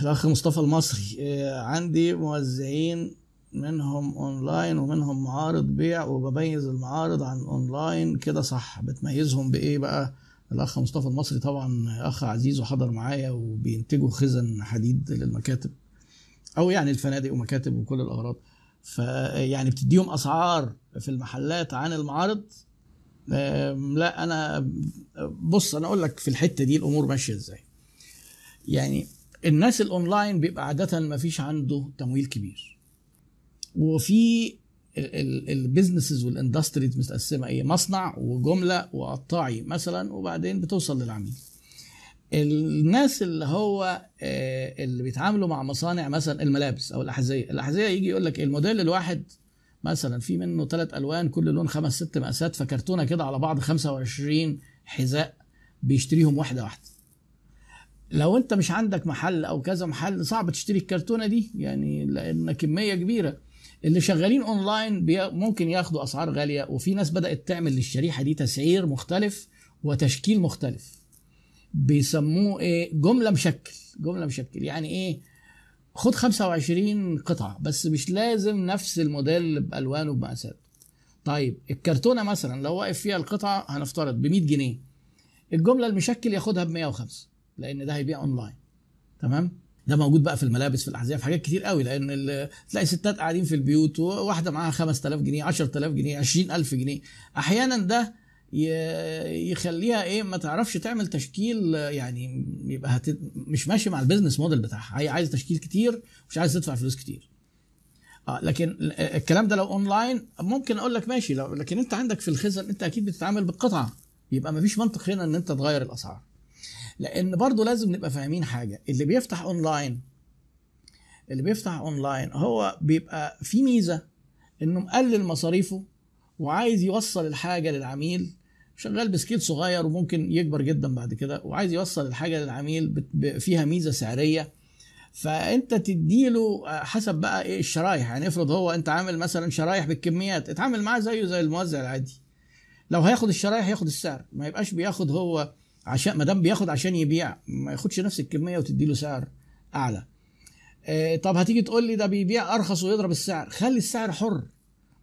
الأخ مصطفى المصري آه، عندي موزعين منهم اونلاين ومنهم معارض بيع وبميز المعارض عن اونلاين كده صح. بتميزهم بإيه بقى؟ الأخ مصطفى المصري طبعا أخ عزيز وحضر معايا وبينتجوا خزن حديد للمكاتب أو يعني الفنادق ومكاتب وكل الأغراض. فيعني بتديهم أسعار في المحلات عن المعارض؟ لا أنا بص أنا أقول لك في الحتة دي الأمور ماشية إزاي. يعني الناس الأونلاين بيبقى عادة ما فيش عنده تمويل كبير. وفي ال businesses وال industries متقسمة. إيه؟ مصنع وجملة وقطاعي مثلا وبعدين بتوصل للعميل. الناس اللي هو آه، اللي بيتعاملوا مع مصانع مثلا الملابس أو الأحذية. الأحذية يجي يقول لك الموديل الواحد مثلا في منه ثلاث ألوان كل لون خمس ست مقاسات فكرتونة كده على بعض 25 حذاء بيشتريهم واحدة واحدة. لو انت مش عندك محل أو كذا محل صعب تشتري الكرتونة دي يعني لأن كمية كبيرة. اللي شغالين اونلاين ممكن ياخدوا أسعار غالية وفي ناس بدأت تعمل للشريحة دي تسعير مختلف وتشكيل مختلف. بيسموه إيه؟ جملة مشكل جملة مشكل. يعني إيه؟ خد 25 قطعة بس مش لازم نفس الموديل بألوانه بمقاساته طيب الكرتونة مثلا لو واقف فيها القطعة هنفترض ب 100 جنيه. الجملة المشكل ياخدها ب 105 لأن ده هيبيع اونلاين. تمام؟ ده موجود بقى في الملابس في الاحذية في حاجات كتير قوي لأن تلاقي ستات قاعدين في البيوت وواحده معاها 5000 جنيه 10000 جنيه 20000 جنيه. أحيانا ده يخليها إيه ما تعرفش تعمل تشكيل آه، يعني يبقى هت... مش ماشي مع ال business model بتاعها. هي عايزة تشكيل كتير مش عايز تدفع فلوس كتير. آه لكن الكلام ده لو اونلاين ممكن أقول لك ماشي لو لكن أنت عندك في الخزن أنت أكيد بتتعامل بالقطعة. يبقى ما فيش منطق هنا إن أنت تغير الأسعار. لأن برضو لازم نبقى فاهمين حاجة. اللي بيفتح اونلاين اللي بيفتح اونلاين هو بيبقى في ميزة إنه مقلل مصاريفه وعايز يوصل الحاجة للعميل. شغال ب scale صغير وممكن يكبر جدا بعد كده وعايز يوصل الحاجة للعميل فيها ميزة سعرية. فأنت تديله حسب بقى إيه الشرايح. يعني افرض هو أنت عامل مثلا شرايح بالكميات اتعامل معاه زيه زي الموزع العادي. لو هياخد الشرايح ياخد السعر ما يبقاش بياخد هو عشان ما دام بياخد عشان يبيع ما ياخدش نفس الكمية وتديله سعر أعلى. آه، طب هتيجي تقول لي ده بيبيع أرخص ويضرب السعر. خلي السعر حر.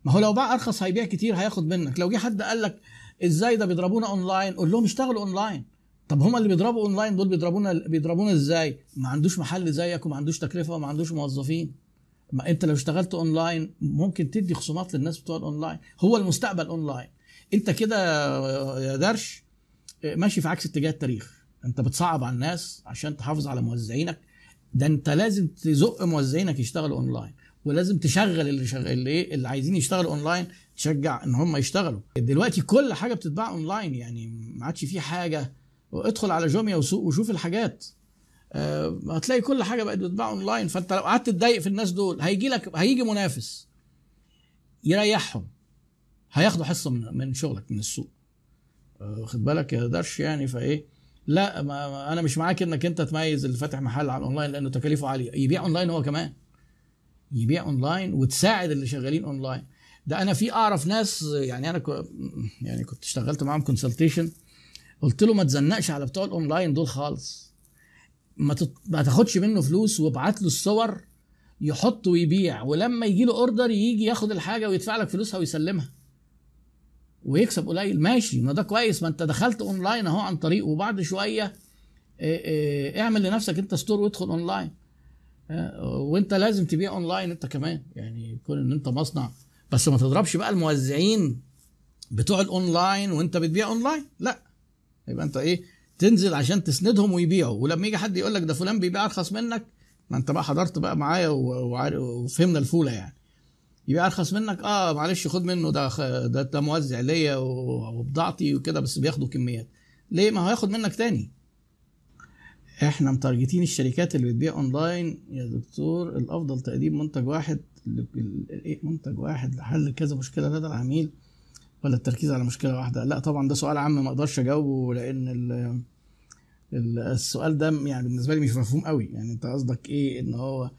ما هو لو باع أرخص هيبيع كتير هياخد منك. لو جه حد قال لك إزاي ده بيضربونا أونلاين؟ قول لهم اشتغلوا أونلاين. طب هما اللي بيضربوا أونلاين دول بيضربونا بيضربونا إزاي؟ ما عندوش محل زيك وما عندوش تكلفة وما عندوش موظفين. ما أنت لو اشتغلت أونلاين ممكن تدي خصومات للناس بتوع الأونلاين. هو المستقبل أونلاين. أنت كده يا درش ماشي في عكس اتجاه التاريخ. انت بتصعب على الناس عشان تحافظ على موزعينك. ده انت لازم تزق موزعينك يشتغلوا اونلاين ولازم تشغل اللي شغال اللي إيه اللي عايزين يشتغلوا اونلاين تشجع ان هم يشتغلوا. دلوقتي كل حاجة بتتباع اونلاين يعني ما عادش في حاجة. ادخل على جوميا وسوق وشوف الحاجات. آه، هتلاقي كل حاجة بقت بتتباع اونلاين. فانت لو قعدت تضايق في الناس دول هيجي لك هيجي منافس يريحهم. هياخدوا حصة من من شغلك من السوق. واخد بالك؟ يا درش يعني فإيه؟ لا ما أنا مش معاك إنك أنت تميز اللي فاتح محل على الأونلاين لأنه تكاليفه عالية. يبيع أونلاين هو كمان. يبيع أونلاين وتساعد اللي شغالين أونلاين. ده أنا في أعرف ناس يعني أنا يعني كنت اشتغلت معاهم consultation قلت له ما تزنقش على بتوع الأونلاين دول خالص. ما. ما تاخدش منه فلوس وابعت له الصور يحط ويبيع ولما يجي له order يجي ياخد الحاجة ويدفع لك فلوسها ويسلمها. ويكسب قليل. ماشي ما ده كويس. ما انت دخلت اونلاين اهو عن طريقه وبعد شوية آه، آه، اعمل لنفسك انت store وادخل اونلاين. آه، وانت لازم تبيع اونلاين انت كمان. يعني يكون ان انت مصنع. بس ما تضربش بقى الموزعين بتوع الاونلاين وانت بتبيع اونلاين. لا. يبقى انت إيه تنزل عشان تسندهم ويبيعوا. ولما يجي حد يقول لك ده فلان بيبيع ارخص منك ما انت بقى حضرت بقى معايا وفهمنا الفولة يعني. يبيع أرخص منك آه معلش خد منه ده ده, ده موزع ليا وبضاعتي وكده بس بياخدوا كميات. ليه؟ ما هو هياخد منك تاني. إحنا متارجتين الشركات اللي بتبيع أونلاين يا دكتور. الأفضل تقديم منتج واحد إيه منتج واحد لحل كذا مشكلة لدى العميل ولا التركيز على مشكلة واحدة. لا طبعا ده سؤال عام ما أقدرش أجاوبه لأن ال- ال- السؤال ده يعني بالنسبة لي مش مفهوم قوي يعني أنت قصدك إيه إن هو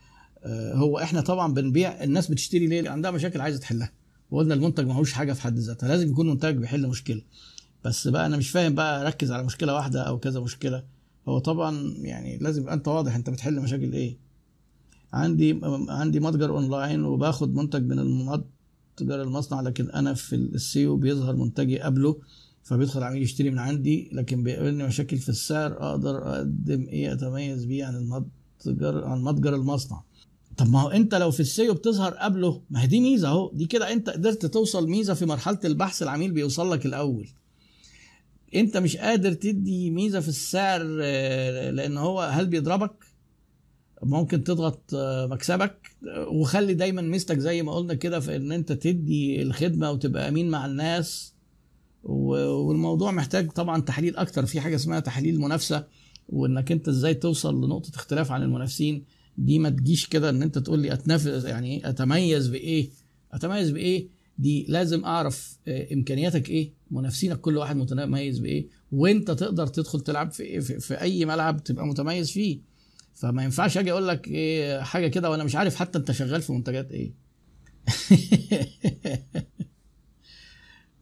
هو إحنا طبعا بنبيع الناس بتشتري ليه؟ عندها مشاكل عايزة تحلها. وقلنا المنتج ما هوش حاجة في حد ذاتها لازم يكون منتج بيحل مشكلة. بس بقى أنا مش فاهم بقى ركز على مشكلة واحدة أو كذا مشكلة. هو طبعا يعني لازم يبقى أنت واضح أنت بتحل مشاكل إيه. عندي عندي متجر أونلاين وباخد منتج من المتجر المصنع لكن أنا في ال SEO بيظهر منتجي قبله فبيدخل عميل يشتري من عندي لكن بيقابلني مشاكل في السعر أقدر أقدم إيه أتميز بيه عن المتجر عن متجر المصنع. طب ما هو انت لو في ال SEO بتظهر قبله ما هي دي ميزة اهو دي كده انت قدرت توصل ميزة في مرحلة البحث العميل بيوصل لك الأول. انت مش قادر تدي ميزة في السعر آه، لأن هو هل بيضربك؟ ممكن تضغط آه، مكسبك. وخلي دايما ميزتك زي ما قلنا كده في إن انت تدي الخدمة وتبقى أمين مع الناس. والموضوع محتاج طبعا تحليل أكتر. في حاجة اسمها تحليل منافسة وإنك انت إزاي توصل لنقطة اختلاف عن المنافسين. دي ما تجيش كده إن أنت تقول لي اتنافس يعني أتميز بإيه؟ أتميز بإيه؟ دي لازم أعرف آه، إمكانياتك إيه؟ منافسينك كل واحد متميز بإيه؟ وأنت تقدر تدخل تلعب في, إيه؟ في, أي ملعب تبقى متميز فيه. فما ينفعش أجي أقول لك إيه؟ حاجة كده وأنا مش عارف حتى أنت شغال في منتجات إيه.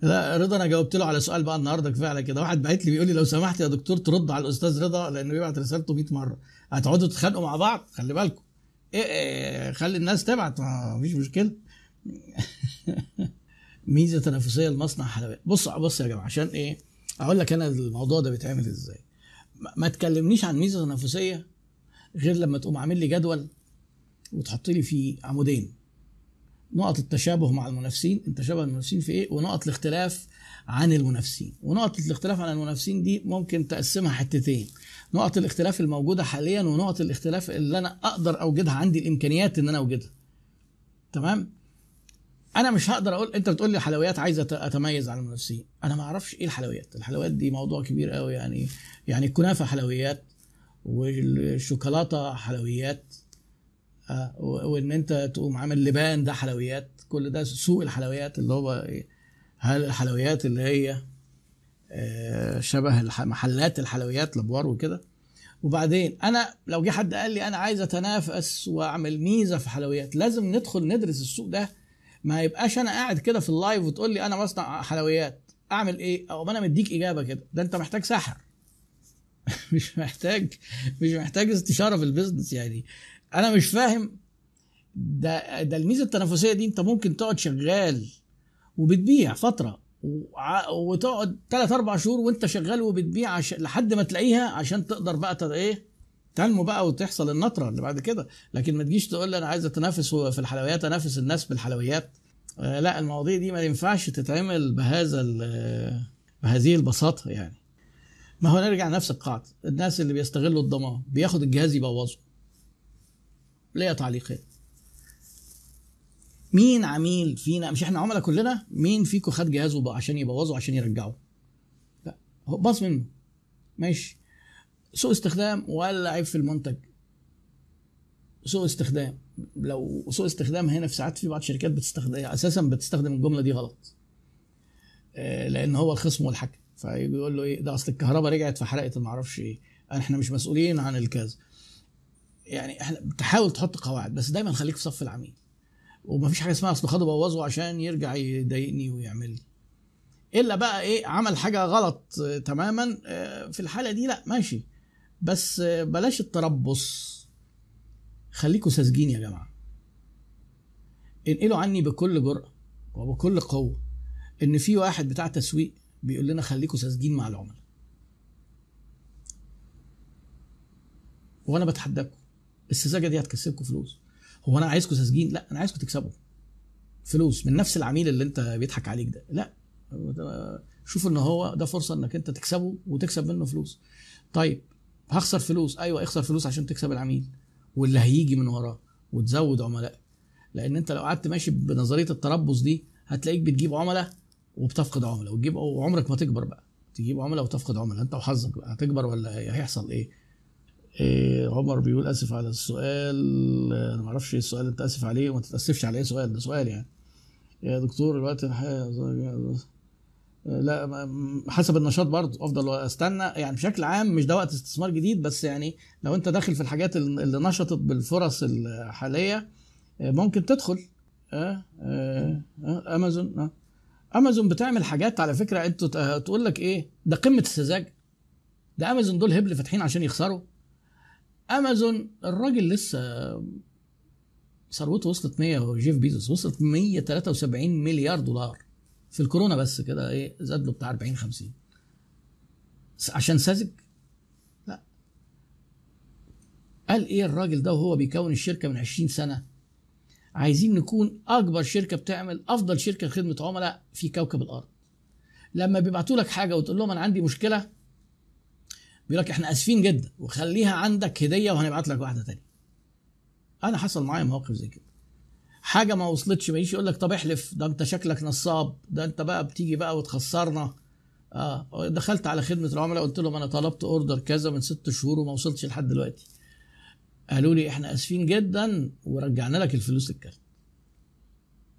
لا رضا أنا جاوبت له على سؤال بقى النهارده كفاية على كده. واحد بعت لي بيقول لي لو سمحت يا دكتور ترد على الأستاذ رضا لأنه بيبعت رسالته 100 مرة. هتقعدوا تتخانقوا مع بعض خلي بالكم. إيه, إيه خلي الناس تبعت ما فيش مشكلة. ميزة تنافسية لمصنع حلويات بص بص يا جماعة عشان إيه؟ أقول لك أنا الموضوع ده بيتعمل إزاي. ما تكلمنيش عن ميزة تنافسية غير لما تقوم عامل لي جدول وتحط لي فيه عمودين. نقط التشابه مع المنافسين. انت شبه المنافسين في إيه؟ ونقط الاختلاف عن المنافسين. ونقط الاختلاف عن المنافسين دي ممكن تقسمها حتتين. نقط الاختلاف الموجودة حاليا ونقط الاختلاف اللي أنا أقدر أوجدها عندي الإمكانيات إن أنا أوجدها. تمام؟ أنا مش هقدر أقول أنت بتقول لي حلويات عايز أتميز عن المنافسين. أنا ما أعرفش إيه الحلويات. الحلويات دي موضوع كبير قوي يعني يعني الكنافه حلويات والشوكولاتة حلويات وإن أنت تقوم عامل لبان ده حلويات. كل ده سوق الحلويات اللي هو هل الحلويات اللي هي آه، شبه محلات الحلويات الابوار وكده. وبعدين أنا لو جه حد قال لي أنا عايز أتنافس وأعمل ميزة في حلويات لازم ندخل ندرس السوق ده. ما يبقاش أنا قاعد كده في ال live وتقول لي أنا مصنع حلويات. أعمل إيه؟ أو أنا مديك إجابة كده. ده أنت محتاج سحر. مش محتاج مش محتاج استشارة في ال business يعني. أنا مش فاهم. ده ده الميزة التنافسية دي انت ممكن تقعد شغال وبتبيع فترة وتقعد ثلاث أربع شهور وانت شغال وبتبيع عش... لحد ما تلاقيها عشان تقدر بقى إيه تنمو بقى وتحصل النطرة اللي بعد كده. لكن ما تجيش تقول لي أنا عايز أتنافس في الحلويات أنافس الناس بالحلويات. آه لا المواضيع دي ما ينفعش تتعمل بهذا بهذه البساطة يعني. ما هو نرجع نفس القاعدة. الناس اللي بيستغلوا الضمان بياخد الجهاز يبوظه. ليا تعليقين مين عميل فينا؟ مش إحنا عملاء كلنا؟ مين فيكم خد جهازه عشان يبوظه عشان يرجعه؟ لا باظ منه. ماشي. سوء استخدام ولا عيب في المنتج؟ سوء استخدام. لو سوء استخدام هنا في ساعات في بعض الشركات بتستخدم أساسا بتستخدم الجملة دي غلط. آه، لأن هو الخصم والحكم. فيقول له إيه؟ ده أصل الكهرباء رجعت فحرقت ما أعرفش إيه. إحنا مش مسؤولين عن الكذا. يعني إحنا تحاول تحط قواعد بس دايما خليك في صف العميل. ومفيش حاجة اسمها أصل خده بوظه عشان يرجع يضايقني ويعمل لي. إلا بقى إيه عمل حاجة غلط تماما آه، في الحالة دي لا ماشي. بس بلاش التربص. خليكوا ساذجين يا جماعة. انقلوا عني بكل جرأة وبكل قوة إن في واحد بتاع تسويق بيقول لنا خليكوا ساذجين مع العملاء. وأنا بتحداكم. السذاجة دي هتكسبكم فلوس. هو أنا عايزكم ساذجين؟ لا أنا عايزكم تكسبوا فلوس من نفس العميل اللي أنت بيضحك عليك ده. لا. شوف إن هو ده فرصة إنك أنت تكسبه وتكسب منه فلوس. طيب هخسر فلوس؟ أيوه اخسر فلوس عشان تكسب العميل واللي هيجي من وراه وتزود عملاء. لأن أنت لو قعدت ماشي بنظرية التربص دي هتلاقيك بتجيب عملاء وبتفقد عملاء. وتجيب وعمرك ما تكبر بقى. تجيب عملاء وتفقد عملاء. أنت وحظك بقى هتكبر ولا هيحصل إيه؟ إيه عمر بيقول آسف على السؤال. أنا ما أعرفش إيه السؤال أنت آسف عليه؟ وما تتأسفش على إيه سؤال ده سؤال يعني. يا دكتور الوقت لا حسب النشاط برضه أفضل أستنى. يعني بشكل عام مش ده وقت استثمار جديد بس يعني لو أنت داخل في الحاجات اللي نشطت بالفرص الحالية ممكن تدخل. آه, آه أمازون أمازون بتعمل حاجات على فكرة انت تقول لك إيه؟ ده قمة السذاجه ده أمازون دول هبل فاتحين عشان يخسروا. امازون الراجل لسه ثروته وصلت 100 جيف بيزوس وصلت 173 مليار دولار. في الكورونا بس كده إيه زاد له بتاع 40 50 عشان ساذج؟ لا. قال إيه الراجل ده وهو بيكون الشركة من 20 سنة؟ عايزين نكون أكبر شركة بتعمل أفضل شركة خدمه عملاء في كوكب الأرض. لما بيبعتوا لك حاجة وتقول لهم أنا عندي مشكلة بيقول لك إحنا آسفين جدا وخليها عندك هدية وهنبعت لك واحدة تانية. أنا حصل معايا مواقف زي كده. حاجة ما وصلتش ما يجيش يقول لك طب احلف ده أنت شكلك نصاب ده أنت بقى بتيجي بقى وتخسرنا. آه دخلت على خدمة العملاء قلت لهم أنا طلبت اوردر كذا من ست شهور وما وصلتش لحد دلوقتي. قالوا لي إحنا آسفين جدا ورجعنا لك الفلوس للكارت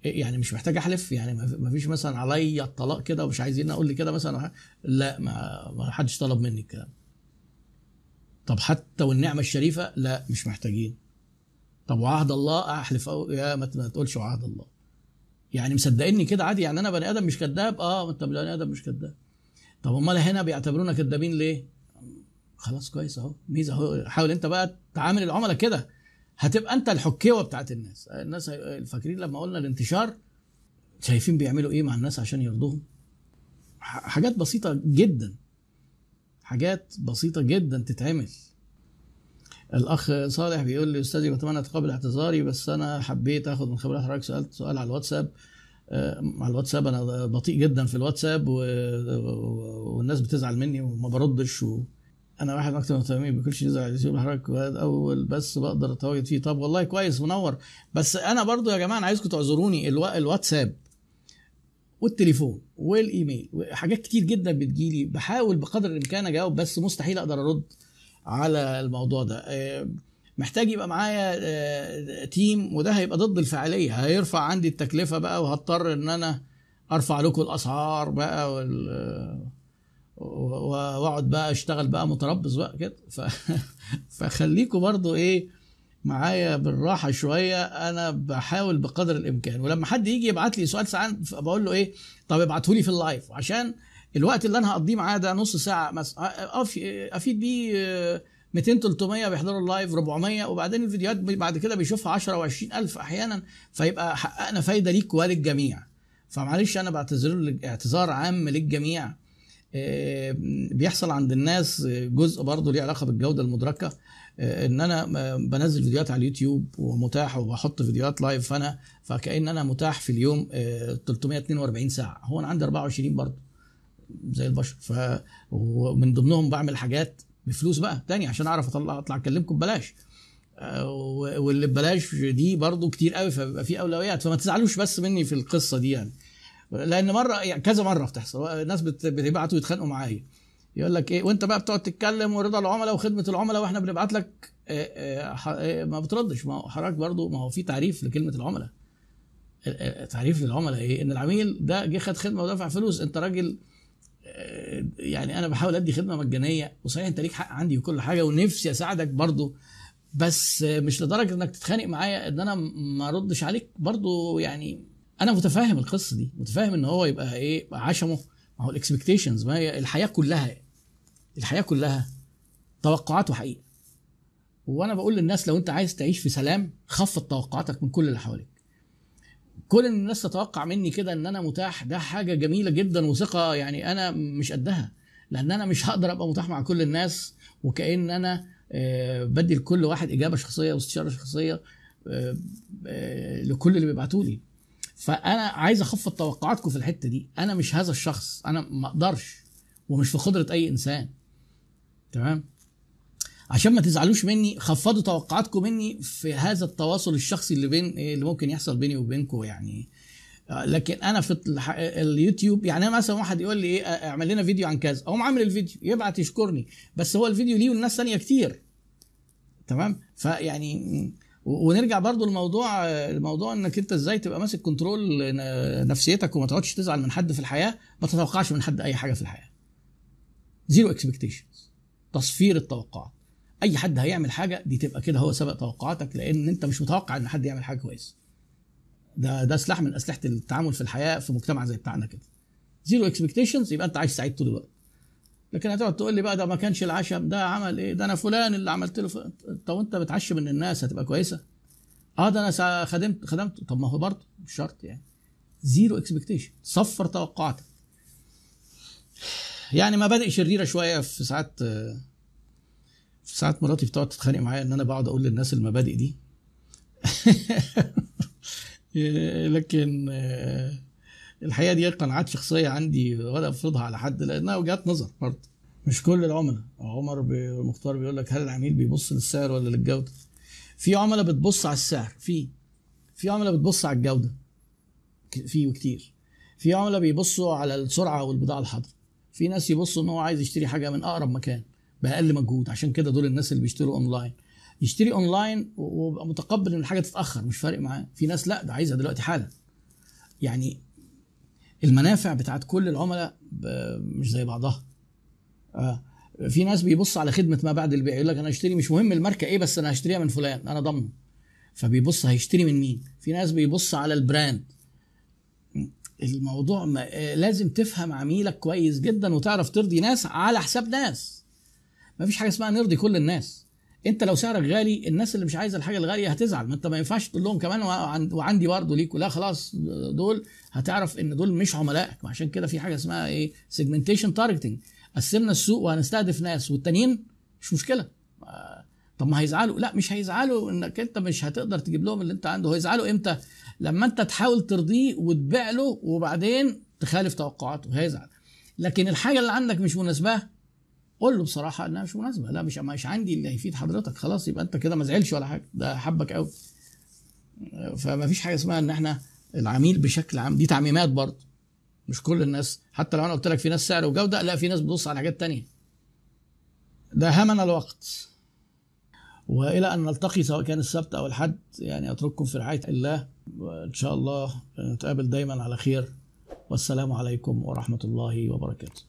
إيه يعني مش محتاج أحلف؟ يعني ما فيش مثلا عليا الطلاق كده ومش عايزين أقول لي كده مثلا؟ لا ما حدش طلب مني الكلام. طب حتى والنعمة الشريفة لا مش محتاجين. طب وعهد الله أحلف أو يا ما تقولش وعهد الله. يعني مصدقني كده عادي يعني أنا بني آدم مش كذاب آه أنت بني آدم مش كذاب. طب أمال هنا بيعتبرونا كذابين ليه؟ خلاص كويس أهو ميزة أهو. حاول أنت بقى تعامل العملاء كده. هتبقى أنت الحكيوة بتاعت الناس. الناس فاكرين لما قلنا الانتشار شايفين بيعملوا إيه مع الناس عشان يرضوهم؟ حاجات بسيطة جدا. حاجات بسيطة جدا تتعمل. الأخ صالح بيقول لي أستاذي بتمنى اتقبل اعتذاري بس أنا حبيت آخد من خبرات حضرتك سألت سؤال على الواتساب. على الواتساب أنا بطيء جدا في الواتساب و... والناس بتزعل مني وما بردش و... أنا واحد مكتب مهتمين بكلش يزعل على اليوتيوب حضرتك أول بس بقدر أتواجد فيه. طب والله كويس منور. بس أنا برضو يا جماعة أنا عايزكم تعذروني ألو... الواتساب والتليفون والإيميل وحاجات كتير جدا بتجيلي. بحاول بقدر الإمكان أجاوب بس مستحيل أقدر أرد على الموضوع ده. محتاج يبقى معايا تيم وده هيبقى ضد الفاعلية. هيرفع عندي التكلفة بقى وهضطر إن أنا أرفع لكم الأسعار بقى وال وأقعد بقى أشتغل بقى متربص بقى كده. ف... فخليكم برضو إيه معايا بالراحة شوية أنا بحاول بقدر الإمكان. ولما حد يجي يبعت لي سؤال ساعات بقول له إيه؟ طب ابعته لي في ال live. عشان الوقت اللي أنا هقضيه معاه ده نص ساعة مثلا أفيد بيه 200 300 بيحضروا ال live 400 وبعدين الفيديوهات بعد كده بيشوفها 10 و20 ألف أحيانا فيبقى حققنا فايدة ليك وللجميع. فمعلش أنا بعتذر اعتذار عام للجميع. بيحصل عند الناس جزء برضه ليه علاقة بالجودة المدركة. إن أنا بنزل فيديوهات على اليوتيوب ومتاح وبحط فيديوهات لايف فأنا فكأن أنا متاح في اليوم 342 ساعة. هو أنا عندي 24 برضه زي البشر. ف ومن ضمنهم بعمل حاجات بفلوس بقى تاني عشان أعرف اطلع أطلع أكلمكم ببلاش. واللي ببلاش دي برضو كتير قوي فبيبقى في أولويات. فما تزعلوش بس مني في القصة دي يعني. لأن مرة يعني كذا مرة بتحصل. الناس بتبعتوا يتخانقوا معايا. يقول لك إيه وأنت بقى بتقعد تتكلم ورضا العملاء وخدمة العملاء وإحنا بنبعت لك ما بتردش. ما حضرتك برضو ما هو في تعريف لكلمة العملاء. تعريف للعملاء إيه؟ إن العميل ده جه خد خدمة ودفع فلوس. أنت راجل يعني أنا بحاول أدي خدمة مجانية. وصحيح أنت ليك حق عندي وكل حاجة ونفسي أساعدك برضو بس مش لدرجة إنك تتخانق معايا إن أنا ما أردش عليك. برضو يعني أنا متفاهم القصة دي. متفاهم إن هو يبقى إيه عشمه. ما هو الاكسبكتيشنز ما هي الحياة كلها الحياة كلها توقعات وحقيقة. وأنا بقول للناس لو أنت عايز تعيش في سلام خفض توقعاتك من كل اللي حواليك. إن الناس تتوقع مني كده إن أنا متاح ده حاجة جميلة جدا وثقة يعني أنا مش قدها. لأن أنا مش هقدر أبقى متاح مع كل الناس وكأن أنا بدي لكل واحد إجابة شخصية واستشارة شخصية لكل اللي بيبعتوا لي فأنا عايز أخفض توقعاتكم في الحتة دي. أنا مش هذا الشخص. أنا ما أقدرش. ومش في قدره أي إنسان. تمام؟ عشان ما تزعلوش مني خفضوا توقعاتكم مني في هذا التواصل الشخصي اللي بين اللي ممكن يحصل بيني وبينكم يعني. لكن أنا في اليوتيوب يعني أنا مثلا واحد يقول لي إيه اعمل لنا فيديو عن كذا. أقوم عامل الفيديو. يبعت يشكرني. بس هو الفيديو ليه والناس ثانية كتير. تمام؟ فيعني ونرجع برضو للموضوع الموضوع إنك أنت إزاي تبقى ماسك control نفسيتك وما تقعدش تزعل من حد في الحياة ما تتوقعش من حد أي حاجة في الحياة. zero expectations تصفير التوقعات. أي حد هيعمل حاجة دي تبقى كده هو سبق توقعاتك لأن أنت مش متوقع إن حد يعمل حاجة كويسه ده ده سلاح من أسلحة التعامل في الحياة في مجتمع زي بتاعنا كده. zero expectations يبقى أنت عايش سعيد طول الوقت. لكن هتقعد تقول لي بقى ده ما كانش العشم ده عمل إيه؟ ده أنا فلان اللي عملت له ف... طب وأنت بتعشم من الناس هتبقى كويسة؟ آه ده أنا خدمت خدمت. طب ما هو برضه مش شرط يعني. zero expectation صفر توقعاتك. يعني مبادئ شريره شوية في ساعات في ساعات مراتي بتقعد تتخانق معايا إن أنا بقعد أقول للناس المبادئ دي. لكن آه، الحقيقة دي قناعات شخصية عندي ولا أفرضها على حد لأنها وجهات نظر برضه. مش كل العملاء. عمر مختار بيقول لك هل العميل بيبص للسعر ولا للجودة؟ في عملاء بتبص على السعر في. في عملاء بتبص على الجودة. في وكتير. في عملاء بيبصوا على السرعة والبضاعة الحاضرة. في ناس يبصوا إن هو عايز يشتري حاجة من أقرب مكان بأقل مجهود. عشان كده دول الناس اللي بيشتروا أونلاين. يشتري أونلاين ويبقى متقبل إن الحاجة تتأخر مش فارق معاه. في ناس لأ ده عايزها دلوقتي حالا. يعني المنافع بتاعت كل العملاء مش زي بعضها. آه. في ناس بيبص على خدمة ما بعد البيع يقول لك أنا هشتري مش مهم الماركة إيه بس أنا هشتريها من فلان أنا ضامنه. فبيبص هيشتري من مين؟ في ناس بيبص على ال brand. الموضوع ما آه، لازم تفهم عميلك كويس جدا وتعرف ترضي ناس على حساب ناس. ما فيش حاجة اسمها نرضي كل الناس. انت لو سعرك غالي الناس اللي مش عايزة الحاجة الغالية هتزعل. ما انت ما ينفعش تقول لهم كمان وعن- وعندي برضه ليكوا. لا خلاص دول هتعرف إن دول مش عملائك. وعشان كده في حاجة اسمها إيه؟ segmentation targeting قسمنا السوق وهنستهدف ناس والتانيين مش مشكلة. طب ما هيزعلوا. لا مش هيزعلوا إنك أنت مش هتقدر تجيب لهم اللي أنت عنده. هيزعلوا إمتى؟ لما أنت تحاول ترضيه وتبيع له وبعدين تخالف توقعاته. هيزعل. لكن الحاجة اللي عندك مش مناسبة قول له بصراحة إنها مش مناسبة. لا مش مش عندي اللي هيفيد حضرتك. خلاص يبقى أنت كده ما زعلش ولا حاجة. ده حبك قوي فما فيش حاجة اسمها إن إحنا العميل بشكل عام. دي تعميمات برضه. مش كل الناس. حتى لو أنا قلت لك في ناس سعر وجودة لا في ناس بتبص على حاجات تانية. ده همنا الوقت. وإلى أن نلتقي سواء كان السبت أو الحد يعني أترككم في رعاية الله. وإن شاء الله نتقابل دايما على خير. والسلام عليكم ورحمة الله وبركاته.